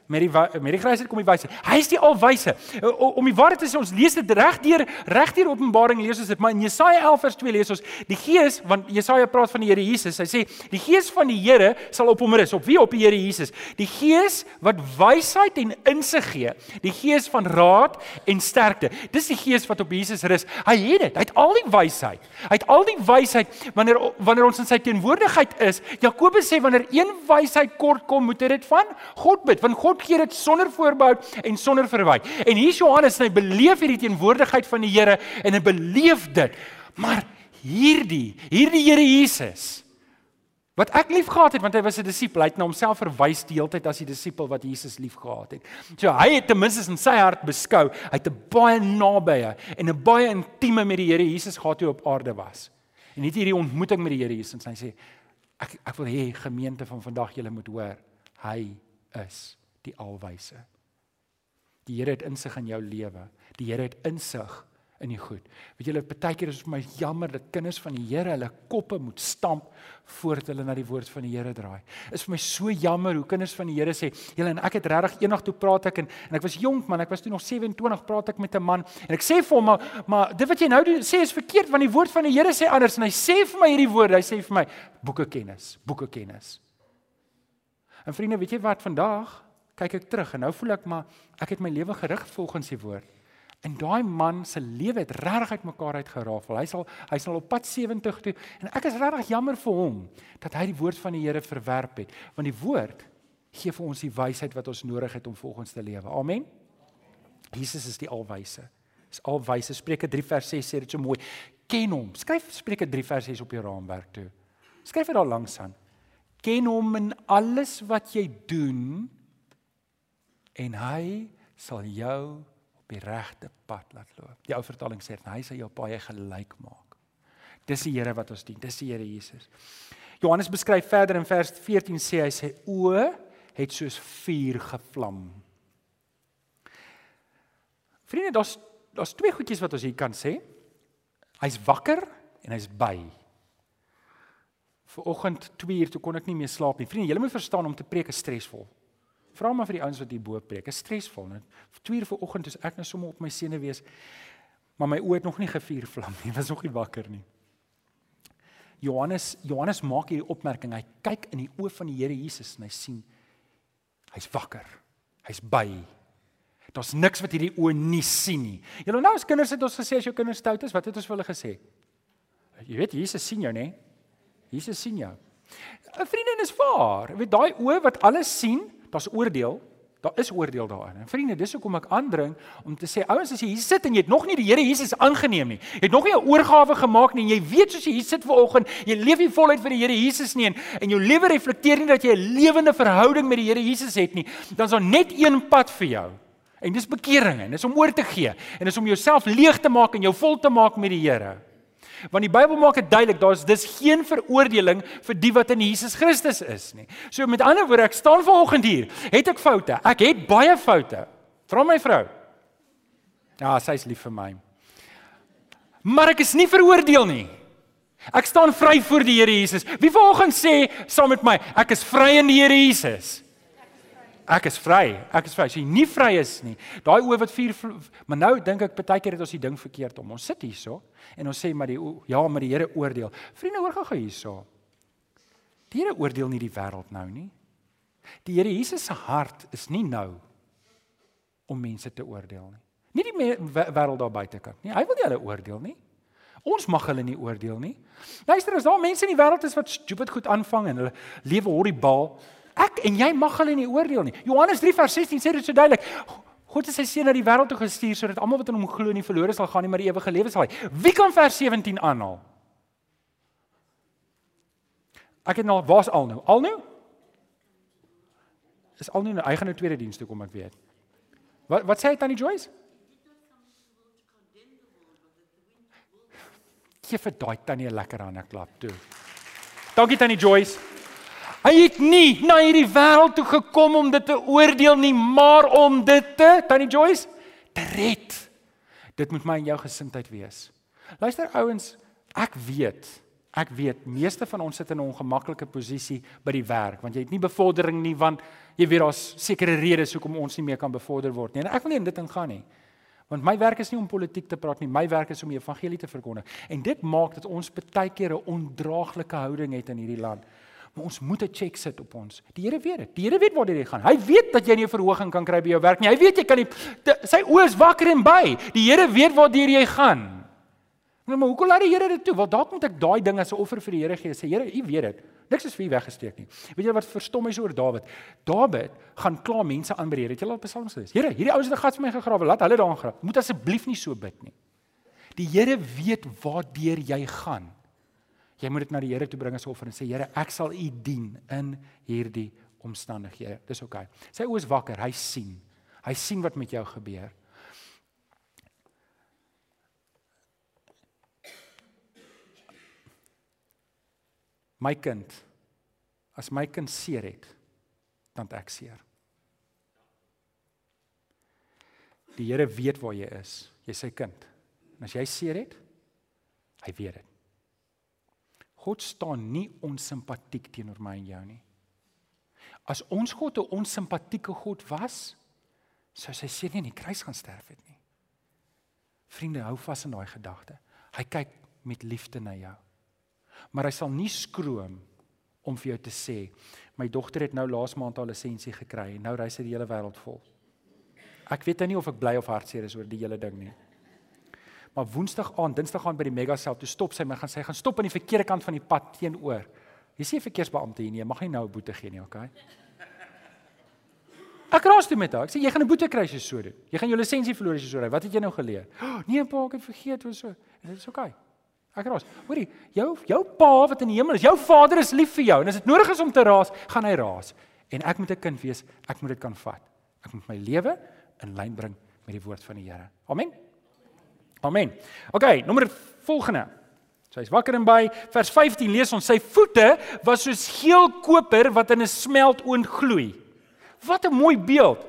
met die met die grysheid kom die wysheid. Hy is die alwyse. Om die waarheid te sê, ons lees dit regdeur regdeur Openbaring lees ons dit, maar in Jesaja 11 vers 2 lees ons die Gees want Jesaja praat van die Here Jesus. Hy sê die Gees van die Here sal op hom rus. Op wie? Op die Here Jesus. Die Gees wat wysheid en insig gee. Die Gees van raad en sterkte. Dis die Gees wat op Jesus rus. Hy het dit. Hy het al die wysheid. Hy het al die wysheid wanneer wanneer ons in sy teenwoordigheid is. Jakobus sê wanneer een wysheid kort kom, moet dit van God bid, want God God gee dit sonder voorbehou en sonder verwyte. En hier Johannes, hy beleef hierdie teenwoordigheid van die Here en hy beleef dit. Maar hierdie, hierdie Here Jesus wat ek liefgehad het want hy was 'n disipel, hy het na homself verwys die hele tyd as die disipel wat Jesus liefgehad het. So hy het ten minste in sy hart beskou, hy het 'n baie nabye en 'n baie intieme met die Here Jesus gehad toe op aarde was. En net hierdie ontmoeting met die Here Jesus en hy sê ek ek wil hê gemeente van vandag julle moet hoor, hy is die alwyse. Die Here het insig in jou lewe. Die Here het insig in die goed. Weet julle, baie keer is dit vir my jammer dat kinders van die Here hulle koppe moet stamp voordat hulle na die woord van die Here draai. Is vir my so jammer hoe kinders van die Here sê, "Julle en ek het regtig eendag toe praat ek en en ek was jonk man, ek was toe nog 27 praat ek met 'n man en ek sê vir hom, maar, maar dit wat jy nou doen sê is verkeerd want die woord van die Here sê anders en hy sê vir my hierdie woorde, hy sê vir my boeke kennis, boeke kennis. En vriende, weet jy wat vandag kyk ek terug en nou voel ek maar ek het my lewe gerig volgens die woord. En daai man se lewe het regtig uitmekaar uitgerafel. Hy sal hy sal op pad 70 toe en ek is regtig jammer vir hom dat hy die woord van die Here verwerp het, want die woord gee vir ons die wysheid wat ons nodig het om volgens te lewe. Amen. Jesus is die alwyse. Is alwyse. Spreuke 3 vers 6 sê dit so mooi. Ken hom. Skryf Spreuke 3 vers 6 op jou raamwerk toe. Skryf dit daar langs aan. Ken hom in alles wat jy doen en hy sal jou op die regte pad laat loop. Die ou vertaling sê hy sal jou paai gelyk maak. Dis die Here wat ons dien. Dis die Here Jesus. Johannes beskryf verder in vers 14 sê hy sê o het soos vuur gevlam. Vriende, daar's daar's twee goedjies wat ons hier kan sê. Hy's wakker en hy's by. Vanoggend 2 uur toe kon ek nie meer slaap nie. Vriende, julle moet verstaan om te preek is stresvol. Vra maar vir die ouens wat hier bo preek. Dit is stresvol, net. 2 uur vanoggend is ek nou sommer op my senuwees. Maar my oë het nog nie gevuur vlam nie. Was nog nie wakker nie. Johannes Johannes maak hierdie opmerking. Hy kyk in die oë van die Here Jesus en hy sien hy's wakker. Hy's by. Daar's niks wat hierdie oë nie sien nie. Julle nou as kinders het ons gesê as jou kinders stout is, wat het ons vir hulle gesê? Jy weet Jesus sien jou, nê? Jesus sien jou. 'n Vriendin is waar. Jy weet daai oë wat alles sien, daar's oordeel. Daar is oordeel daarin. En vriende, dis hoekom ek aandring om te sê ouens as jy hier sit en jy het nog nie die Here Jesus aangeneem nie. Jy het nog nie 'n oorgawe gemaak nie en jy weet soos jy hier sit vanoggend, jy leef nie voluit vir die Here Jesus nie en, en jou lewe reflekteer nie dat jy 'n lewende verhouding met die Here Jesus het nie. Dan is daar net een pad vir jou. En dis bekering en dis om oor te gee en dis om jouself leeg te maak en jou vol te maak met die Here. Want die Bybel maak dit duidelik, daar's dis geen veroordeling vir die wat in Jesus Christus is nie. So met ander woorde, ek staan vanoggend hier, het ek foute? Ek het baie foute. Vra my vrou. Ja, sy is lief vir my. Maar ek is nie veroordeel nie. Ek staan vry voor die Here Jesus. Wie vanoggend sê saam met my, ek is vry in die Here Jesus? Ek is vry. Ek is vry. As jy nie vry is nie, daai oë wat vuur maar nou dink ek baie keer het ons die ding verkeerd om. Ons sit hierso en ons sê maar die ja, maar die Here oordeel. Vriende, hoor gou hierso. Die Here oordeel nie die wêreld nou nie. Die Here Jesus se hart is nie nou om mense te oordeel nie. Nie die wêreld daar buitekant nie. Hy wil nie hulle oordeel nie. Ons mag hulle nie oordeel nie. Luister, as daar mense in die wêreld is wat stupid goed aanvang en hulle lewe horribaal, Ek en jy mag hulle nie oordeel nie. Johannes 3 vers 16 sê dit so duidelik. God het sy seun na die wêreld toe gestuur sodat almal wat in hom glo nie verlore sal gaan nie, maar die ewige lewe sal hê. Wie kan vers 17 aanhaal? Ek het nou waar's al nou? Al nou? Is al nou 'n eie tweede diens toe kom ek weet. Wat wat sê hy tannie Joyce? Gee vir daai tannie 'n lekker hande klap toe. Dankie tannie Joyce. Hy het nie na hierdie wêreld toe gekom om dit te oordeel nie, maar om dit te, Tannie Joyce, te red. Dit moet my en jou gesindheid wees. Luister ouens, ek weet, ek weet meeste van ons sit in 'n ongemaklike posisie by die werk want jy het nie bevordering nie want jy weet daar's sekere redes hoekom ons nie meer kan bevorder word nie. En ek wil nie in dit ingaan nie. Want my werk is nie om politiek te praat nie, my werk is om die evangelie te verkondig. En dit maak dat ons baie keer 'n ondraaglike houding het in hierdie land. Maar ons moet 'n check sit op ons. Die Here weet dit. Die Here weet waar dit gaan. Hy weet dat jy nie 'n verhoging kan kry by jou werk nie. Hy weet jy kan nie sy oë is wakker en by. Die Here weet waar jy gaan. Nou maar hoekom laat die Here dit toe? Want dalk moet ek daai ding as 'n offer vir die Here gee. Sê Here, U weet dit. Niks is vir U weggesteek nie. Weet jy wat verstom is oor Dawid? Dawid gaan kla mense aan by die Here. Het jy al psalms gelees? Here, hierdie ouens het 'n gat vir my gegrawe. Laat hulle daar grawe. Moet asseblief nie so bid nie. Die Here weet waar deur jy gaan. Jy moet dit na die Here toe bring as offer en sê Here, ek sal U dien in hierdie omstandighede. Dis oukei. Okay. Sy oë is wakker, hy sien. Hy sien wat met jou gebeur. My kind, as my kind seer het, dan ek seer. Die Here weet waar jy is. Jy's sy kind. En as jy seer het, hy weet dit. God staan nie onsimpatiek teenoor my en jou nie. As ons God 'n onsimpatieke God was, sou hy seker nie in die kruis gaan sterf het nie. Vriende, hou vas in daai gedagte. Hy kyk met liefde na jou. Maar hy sal nie skroom om vir jou te sê, my dogter het nou laas maand haar lisensie gekry en nou reis sy die hele wêreld vol. Ek weet nou nie of ek bly of hartseer is oor die hele ding nie. Maar Woensdag aand, Dinsdag aand by die Megasel, toe stop sy my gaan sê gaan stop aan die verkeerde kant van die pad teenoor. Jy sien verkeersbeampte hier nie, mag nie nou 'n boete gee nie, okay? Ek raas toe met haar. Ek sê jy gaan 'n boete kry as jy so doen. Jy gaan jou lisensie verloor as jy so ry. Wat het jy nou geleer? Oh, nee, pa, ek het vergeet hoe so. Dit is okay. Ek raas. Hoorie, jou jou pa wat in die hemel is, jou vader is lief vir jou en as dit nodig is om te raas, gaan hy raas. En ek moet 'n kind wees. Ek moet dit kan vat. Ek moet my lewe in lyn bring met die woord van die Here. Amen. Amen. OK, nommer volgende. So hy's wakker en by vers 15 lees ons sy voete was soos geel koper wat in 'n smeltoond gloei. Wat 'n mooi beeld.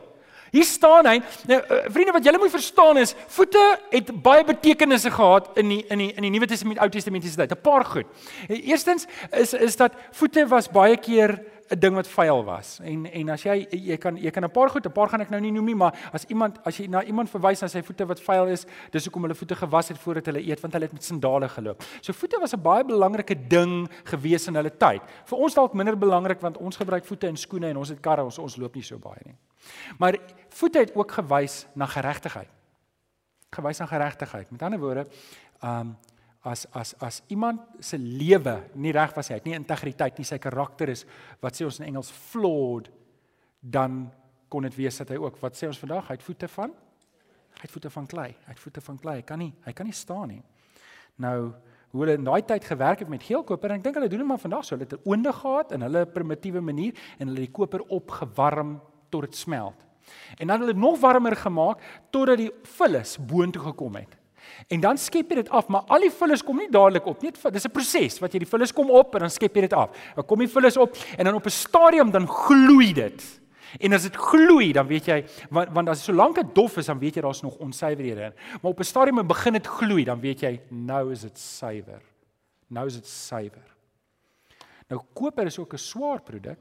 Hier staan hy. Nou uh, vriende wat julle moet verstaan is voete het baie betekenisse gehad in die in die in die Nuwe Testament, Ou Testamentiese tyd. 'n Paar goed. Eerstens is is dat voete was baie keer 'n ding wat vuil was. En en as jy jy kan jy kan 'n paar goed, 'n paar gaan ek nou nie noem nie, maar as iemand as jy na iemand verwys na sy voete wat vuil is, dis hoekom hulle voete gewas het voordat hulle eet, want hulle het met sandale geloop. So voete was 'n baie belangrike ding gewees in hulle tyd. Vir ons dalk minder belangrik want ons gebruik voete in skoene en ons het karre, ons ons loop nie so baie nie. Maar voete het ook gewys na geregtigheid. Gewys na geregtigheid. Met ander woorde, ehm um, as as as iemand se lewe nie reg was hy het nie integriteit nie sy karakter is wat sê ons in Engels flawed dan kon dit wees dat hy ook wat sê ons vandag hy het voete van hy het voete van klei hy het voete van klei hy kan nie hy kan nie staan nie. Nou hoe hulle in daai tyd gewerk het met geelkoper en ek dink hulle doen dit maar vandag so hulle het 'n oonde gehad in hulle primitiewe manier en hulle die koper opgewarm tot dit smelt. En dan hulle dit nog warmer gemaak totdat die vullis boontoe gekom het En dan skep jy dit af, maar al die vullis kom nie dadelik op nie. Dis 'n proses wat jy die vullis kom op en dan skep jy dit af. Dan kom die vullis op en dan op 'n stadium dan gloei dit. En as dit gloei, dan weet jy want, want as solank dit dof is, dan weet jy daar's nog onsuiverhede. Maar op 'n stadium begin dit gloei, dan weet jy nou is dit suiwer. Nou is dit suiwer. Nou koper is ook 'n swaar produk.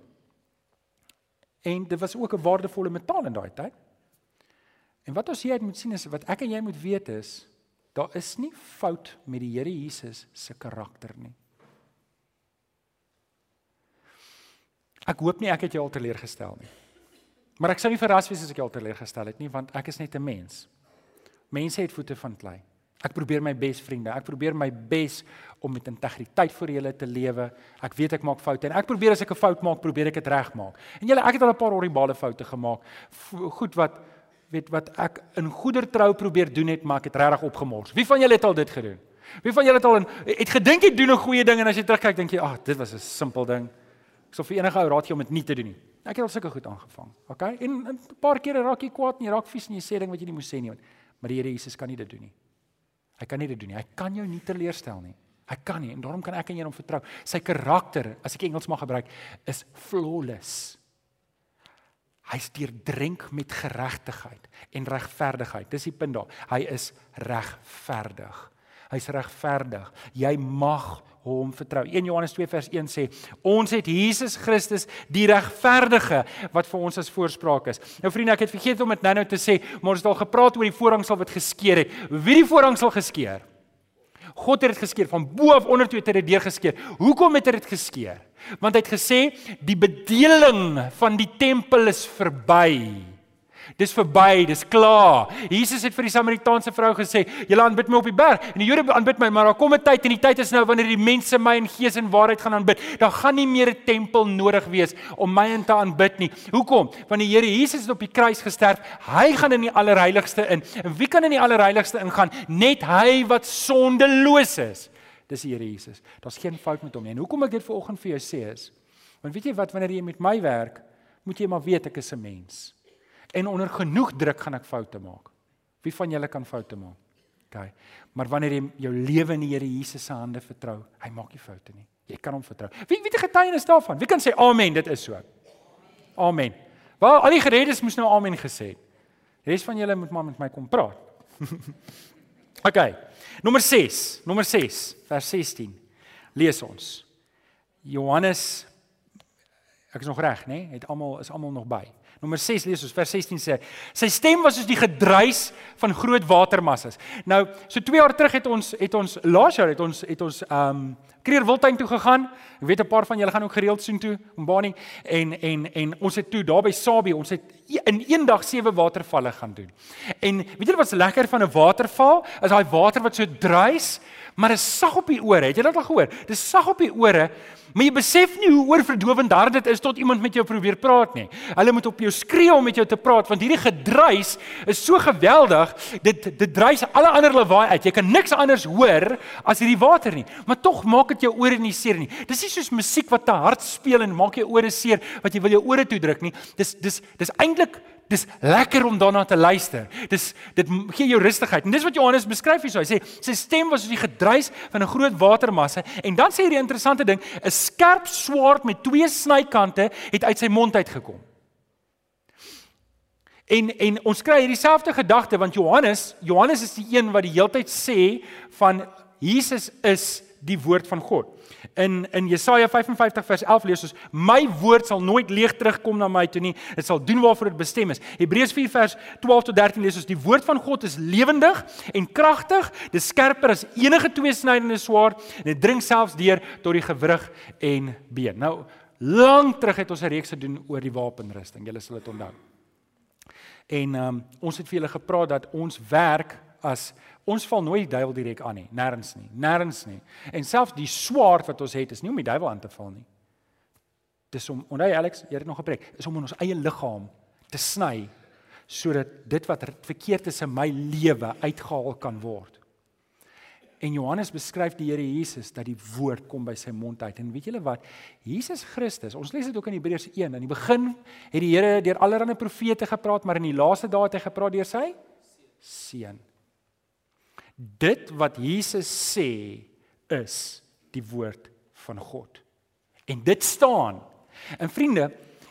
En dit was ook 'n waardevolle metaal in daai tyd. En wat ons hier moet sien is wat ek en jy moet weet is Daar is nie fout met die Here Jesus se karakter nie. Ek hoop nie ek het jou al teleurgestel nie. Maar ek sou nie verras wees as ek jou al teleurgestel het nie want ek is net 'n mens. Mense het voete van klei. Ek probeer my bes vriende. Ek probeer my bes om met integriteit vir julle te lewe. Ek weet ek maak foute en ek probeer as ek 'n fout maak, probeer ek dit regmaak. En julle, ek het al 'n paar horribale foute gemaak. Goed wat weet wat ek in goedertrou probeer doen het, maar ek het regtig opgemors. Wie van julle het al dit gedoen? Wie van julle het al in, het gedink jy doen 'n goeie ding en as jy terugkyk dink jy, "Ag, oh, dit was 'n simpel ding." Ek sou vir enige ou raad gee om dit nie te doen nie. Ek het al sulke goed aangevang. OK? En 'n paar kere raak jy kwaad en jy raak vies en jy sê ding wat jy nie moes sê nie. Maar die Here Jesus kan nie dit doen nie. Hy kan nie dit doen nie. Hy kan jou nie teleurstel nie. Hy kan nie en daarom kan ek en jy hom vertrou. Sy karakter, as ek Engels mag gebruik, is flawless. Hy's deurdrink met geregtigheid en regverdigheid. Dis die punt daar. Hy is regverdig. Hy's regverdig. Jy mag hom vertrou. 1 Johannes 2 vers 1 sê: "Ons het Jesus Christus, die regverdige, wat vir ons as voorspraak is." Nou vriende, ek het vergeet om dit nou-nou te sê, maar ons het al gepraat oor die voorhangsel wat geskeur het. Wie die voorhangsel geskeur? God het dit geskeur van bo af onder toe het hy dit deur geskeur. Hoekom het hy dit geskeur? Want hy het gesê die bedeling van die tempel is verby. Dis verby, dis klaar. Jesus het vir die Samaritaanse vrou gesê, "Julle aanbid my op die berg." En die Jode aanbid my, maar daar kom 'n tyd en die tyd is nou wanneer die mense my in gees en waarheid gaan aanbid. Daar gaan nie meer 'n tempel nodig wees om my in te aanbid nie. Hoekom? Want die Here Jesus het op die kruis gesterf. Hy gaan in die allerheiligste in. En wie kan in die allerheiligste ingaan? Net hy wat sondeloos is. Dis die Here Jesus. Daar's geen fout met hom nie. En hoekom ek dit vanoggend vir jou sê is, want weet jy wat wanneer jy met my werk, moet jy maar weet ek is 'n mens. En onder genoeg druk gaan ek foute maak. Wie van julle kan foute maak? OK. Maar wanneer jy jou lewe in die Here Jesus se hande vertrou, hy maak nie foute nie. Jy kan hom vertrou. Wie wie het getuienis daarvan? Wie kan sê amen, dit is so. Amen. Wel, al die geredes moes nou amen gesê het. Die res van julle moet maar met my kom praat. OK. Nommer 6, nommer 6, vers 16. Lees ons. Johannes Ek is nog reg, nê? Nee? Het almal is almal nog by. Nommer 6 lees ons vers 16 sê sy stem was soos die gedruis van groot watermassas. Nou, so 2 jaar terug het ons het ons laas jaar het ons het ons ehm um, Kreer Wildtuin toe gegaan. Ek weet 'n paar van julle gaan ook gereeld soheen toe om Bani en en en ons het toe daar by Sabie, ons het in een dag sewe watervalle gaan doen. En weet julle wat se lekker van 'n waterval? Is daai water wat so druis, maar is sag op die ore. Het jy dit al gehoor? Dis sag op die ore. Maar jy besef nie hoe oorverdowend daar dit is tot iemand met jou probeer praat nie. Hulle moet op jou skree om met jou te praat want hierdie gedruis is so geweldig. Dit dit druis alle ander lawaai uit. Jy kan niks anders hoor as hierdie water nie. Maar tog maak dit jou ore nie seer nie. Dis nie soos musiek wat te hard speel en maak jou ore seer wat jy wil jou ore toe druk nie. Dis dis dis eintlik dis lekker om daarna te luister. Dis dit gee jou rustigheid. En dis wat Johannes beskryf hier so. Hy sê sy stem was soos die gedruis van 'n groot watermasse en dan sê hy die interessante ding, 'n skerp swaard met twee snykante het uit sy mond uitgekom. En en ons kry hierdie selfde gedagte want Johannes, Johannes is die een wat die heeltyd sê van Jesus is die woord van God. In in Jesaja 55 vers 11 lees ons: "My woord sal nooit leeg terugkom na my toe nie. Dit sal doen waarvoor dit bestem is." Hebreërs 4 vers 12 tot 13 lees ons: "Die woord van God is lewendig en kragtig, dis skerper as enige tweesnydende swaard en dit dring selfs deur tot die gewrig en been." Nou, lank terug het ons 'n reeks gedoen oor die wapenrusting. Julle sal dit onthou. En um, ons het vir julle gepraat dat ons werk as ons val nooit die duiwel direk aan nie, nêrens nie, nêrens nie. En selfs die swaard wat ons het is nie om die duiwel aan te val nie. Dis om, onthou Alex, jy het nog gepreek, is om in ons eie liggaam te sny sodat dit wat verkeerd is in my lewe uitgehaal kan word. En Johannes beskryf die Here Jesus dat die woord kom by sy mond uit. En weet julle wat? Jesus Christus, ons lees dit ook in Hebreërs 1. In die begin het die Here deur allerlei profete gepraat, maar in die laaste dae het hy gepraat deur sy seun dit wat Jesus sê is die woord van God. En dit staan. En vriende,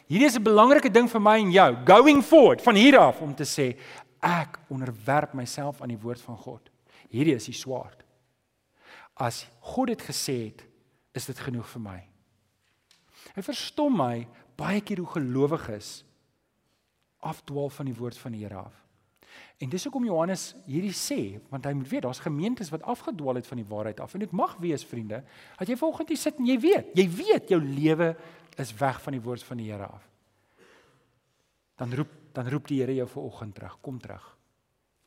hierdie is 'n belangrike ding vir my en jou, going forward van hier af om te sê ek onderwerp myself aan die woord van God. Hierdie is die swaard. As God dit gesê het, is dit genoeg vir my. Hy verstom my baie keer hoe gelowiges afdwaal van die woord van die Here af. En dis hoekom Johannes hierdie sê, want hy moet weet daar's gemeentes wat afgedwaal het van die waarheid af en dit mag wees vriende, dat jy volgens hier sit en jy weet, jy weet jou lewe is weg van die woord van die Here af. Dan roep dan roep die Here jou ver oggend terug, kom terug.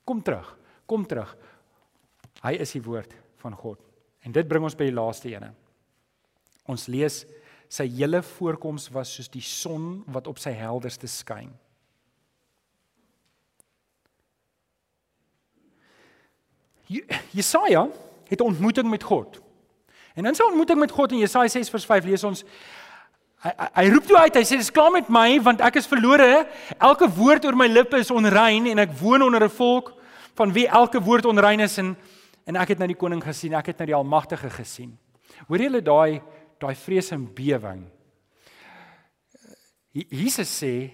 Kom terug. Kom terug. Hy is die woord van God. En dit bring ons by die laaste ene. Ons lees sy hele voorkoms was soos die son wat op sy helderste skyn. Jesaja het 'n ontmoeting met God. En in sy ontmoeting met God in Jesaja 6:5 lees ons hy, hy, hy roep toe uit, hy sê dis klaar met my want ek is verlore. Elke woord oor my lippe is onrein en ek woon onder 'n volk van wie elke woord onrein is en en ek het nou die koning gesien, ek het nou die almagtige gesien. Hoor julle daai daai vrees en bewering? Jesus sê,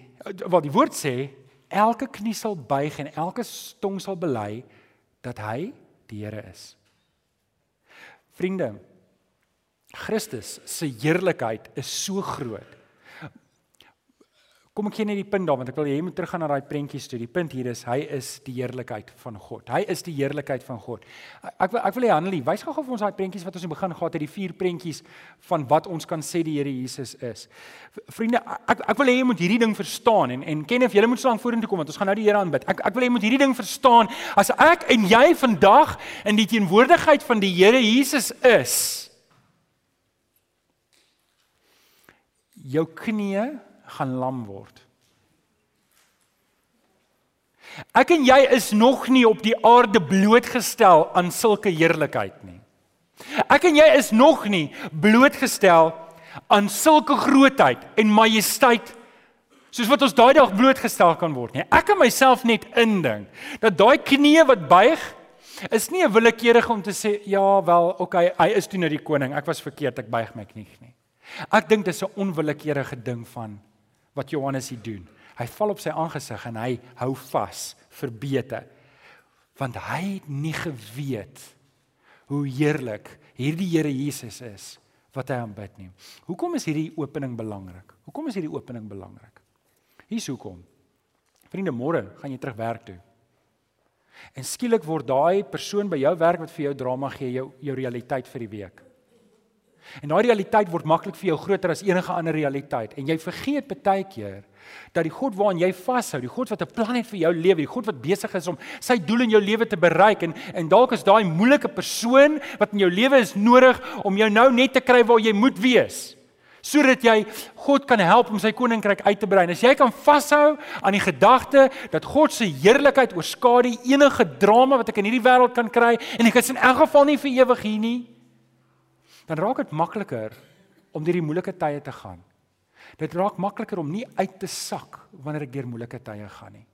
wat die woord sê, elke knie sal buig en elke tong sal bely dat hy die Here is. Vriende, Christus se heerlikheid is so groot Kom ek gee net die punt daar want ek wil hê jy moet teruggaan na daai prentjies toe. Die punt hier is hy is die heerlikheid van God. Hy is die heerlikheid van God. Ek wil ek wil hê Hanelie, wys gou-gou vir ons daai prentjies wat ons in begin gehad het, die vier prentjies van wat ons kan sê die Here Jesus is. Vriende, ek ek wil hê jy moet hierdie ding verstaan en en ken of jy moet staan vorentoe kom want ons gaan nou die Here aanbid. Ek ek wil hê jy moet hierdie ding verstaan. As ek en jy vandag in die teenwoordigheid van die Here Jesus is, jou knieë gaan lam word. Ek en jy is nog nie op die aarde blootgestel aan sulke heerlikheid nie. Ek en jy is nog nie blootgestel aan sulke grootheid en majesteit soos wat ons daai dag blootgestel kan word nie. Ek kan myself net indink dat daai knie wat buig is nie 'n willekeurige om te sê ja wel, okay, hy is toe nou die koning. Ek was verkeerd, ek buig my knie nie. Ek dink dis 'n onwillekeurige ding van wat Johannes hier doen. Hy val op sy aangesig en hy hou vas vir bete. Want hy het nie geweet hoe heerlik hierdie Here Jesus is wat hy aanbid nie. Hoekom is hierdie opening belangrik? Hoekom is hierdie opening belangrik? Hier's hoekom. Vriende, môre gaan jy terug werk toe. En skielik word daai persoon by jou werk wat vir jou drama gee, jou jou realiteit vir die week. En daai realiteit word maklik vir jou groter as enige ander realiteit en jy vergeet baie keer dat die God waaraan jy vashou, die God wat 'n plan het vir jou lewe, die God wat besig is om sy doel in jou lewe te bereik en en dalk is daai moeilike persoon wat in jou lewe is nodig om jou nou net te kry waar jy moet wees sodat jy God kan help om sy koninkryk uit te brei. En as jy kan vashou aan die gedagte dat God se heerlikheid oorskadu enige drama wat ek in hierdie wêreld kan kry en ek is in elk geval nie vir ewig hier nie, dan raak dit makliker om deur die moeilike tye te gaan. Dit raak makliker om nie uit te sak wanneer ek deur moeilike tye gaan nie.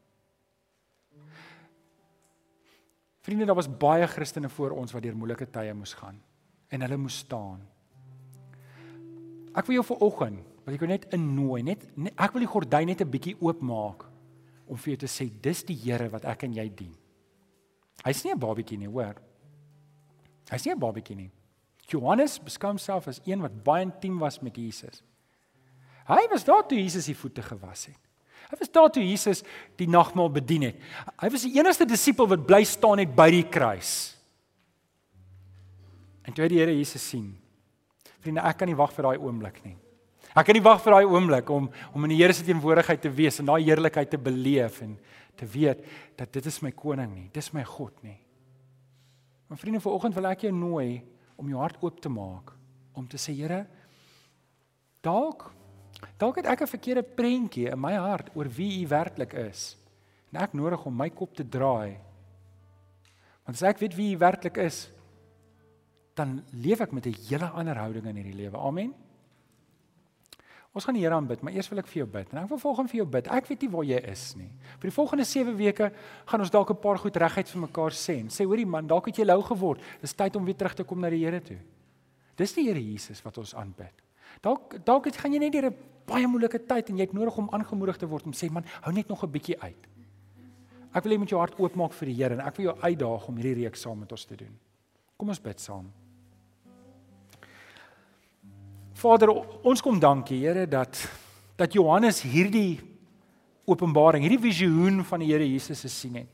Vriende, daar was baie Christene voor ons wat deur moeilike tye moes gaan en hulle moes staan. Ek wil jou vanoggend, wil ek jou net innooi, net, net ek wil die gordyn net 'n bietjie oopmaak om vir jou te sê dis die Here wat ek en jy dien. Hy's nie 'n babatjie nie, hoor. Hy's nie 'n babatjie nie. Johannes beskou homself as een wat baie intiem was met Jesus. Hy was daar toe Jesus die voete gewas het. Hy was daar toe Jesus die nagmaal bedien het. Hy was die enigste disipel wat bly staan het by die kruis. En toe hy die Here Jesus sien. Vriende, ek kan nie wag vir daai oomblik nie. Ek kan nie wag vir daai oomblik om om in die Here se teenwoordigheid te wees en daai heerlikheid te beleef en te weet dat dit is my koning nie, dis my God nie. Maar vriende, vanoggend wil ek jou nooi om jou hart oop te maak om te sê Here dalk dalk het ek 'n verkeerde prentjie in my hart oor wie U werklik is en ek nodig om my kop te draai. Want as ek weet wie U werklik is dan leef ek met 'n hele ander houding in hierdie lewe. Amen Ons gaan die Here aanbid, maar eers wil ek vir jou bid. En ek wil volgens vir jou bid. Ek weet nie waar jy is nie. Vir die volgende 7 weke gaan ons dalk 'n paar goed reguit vir mekaar sê. Sê hoorie man, dalk het jy lou geword. Dis tyd om weer terug te kom na die Here toe. Dis die Here Jesus wat ons aanbid. Dalk dalk het gaan jy net deur 'n baie moeilike tyd en jy het nodig om aangemoedig te word om sê man, hou net nog 'n bietjie uit. Ek wil hê jy moet jou hart oopmaak vir die Here en ek wil jou uitdaag om hierdie reeks saam met ons te doen. Kom ons bid saam. Vader, ons kom dankie Here dat dat Johannes hierdie openbaring, hierdie visioen van die Here Jesus gesien het.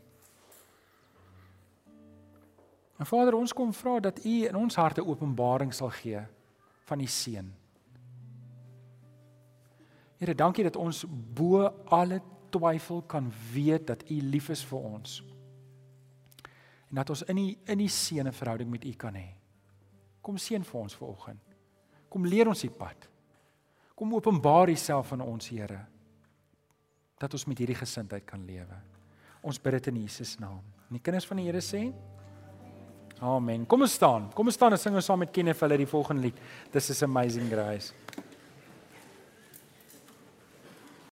En Vader, ons kom vra dat U in ons harte openbaring sal gee van die seun. Here, dankie dat ons bo alle twyfel kan weet dat U lief is vir ons. En dat ons in die in die seën 'n verhouding met U kan hê. Kom seën vir ons vanoggend. Kom leer ons die pad. Kom openbaar Uself aan ons, Here. Dat ons met hierdie gesindheid kan lewe. Ons bid dit in Jesus naam. En die kinders van die Here sê: Amen. Kom ons staan. Kom ons staan en sing ons saam met Kenneth hulle die volgende lied. This is amazing grace.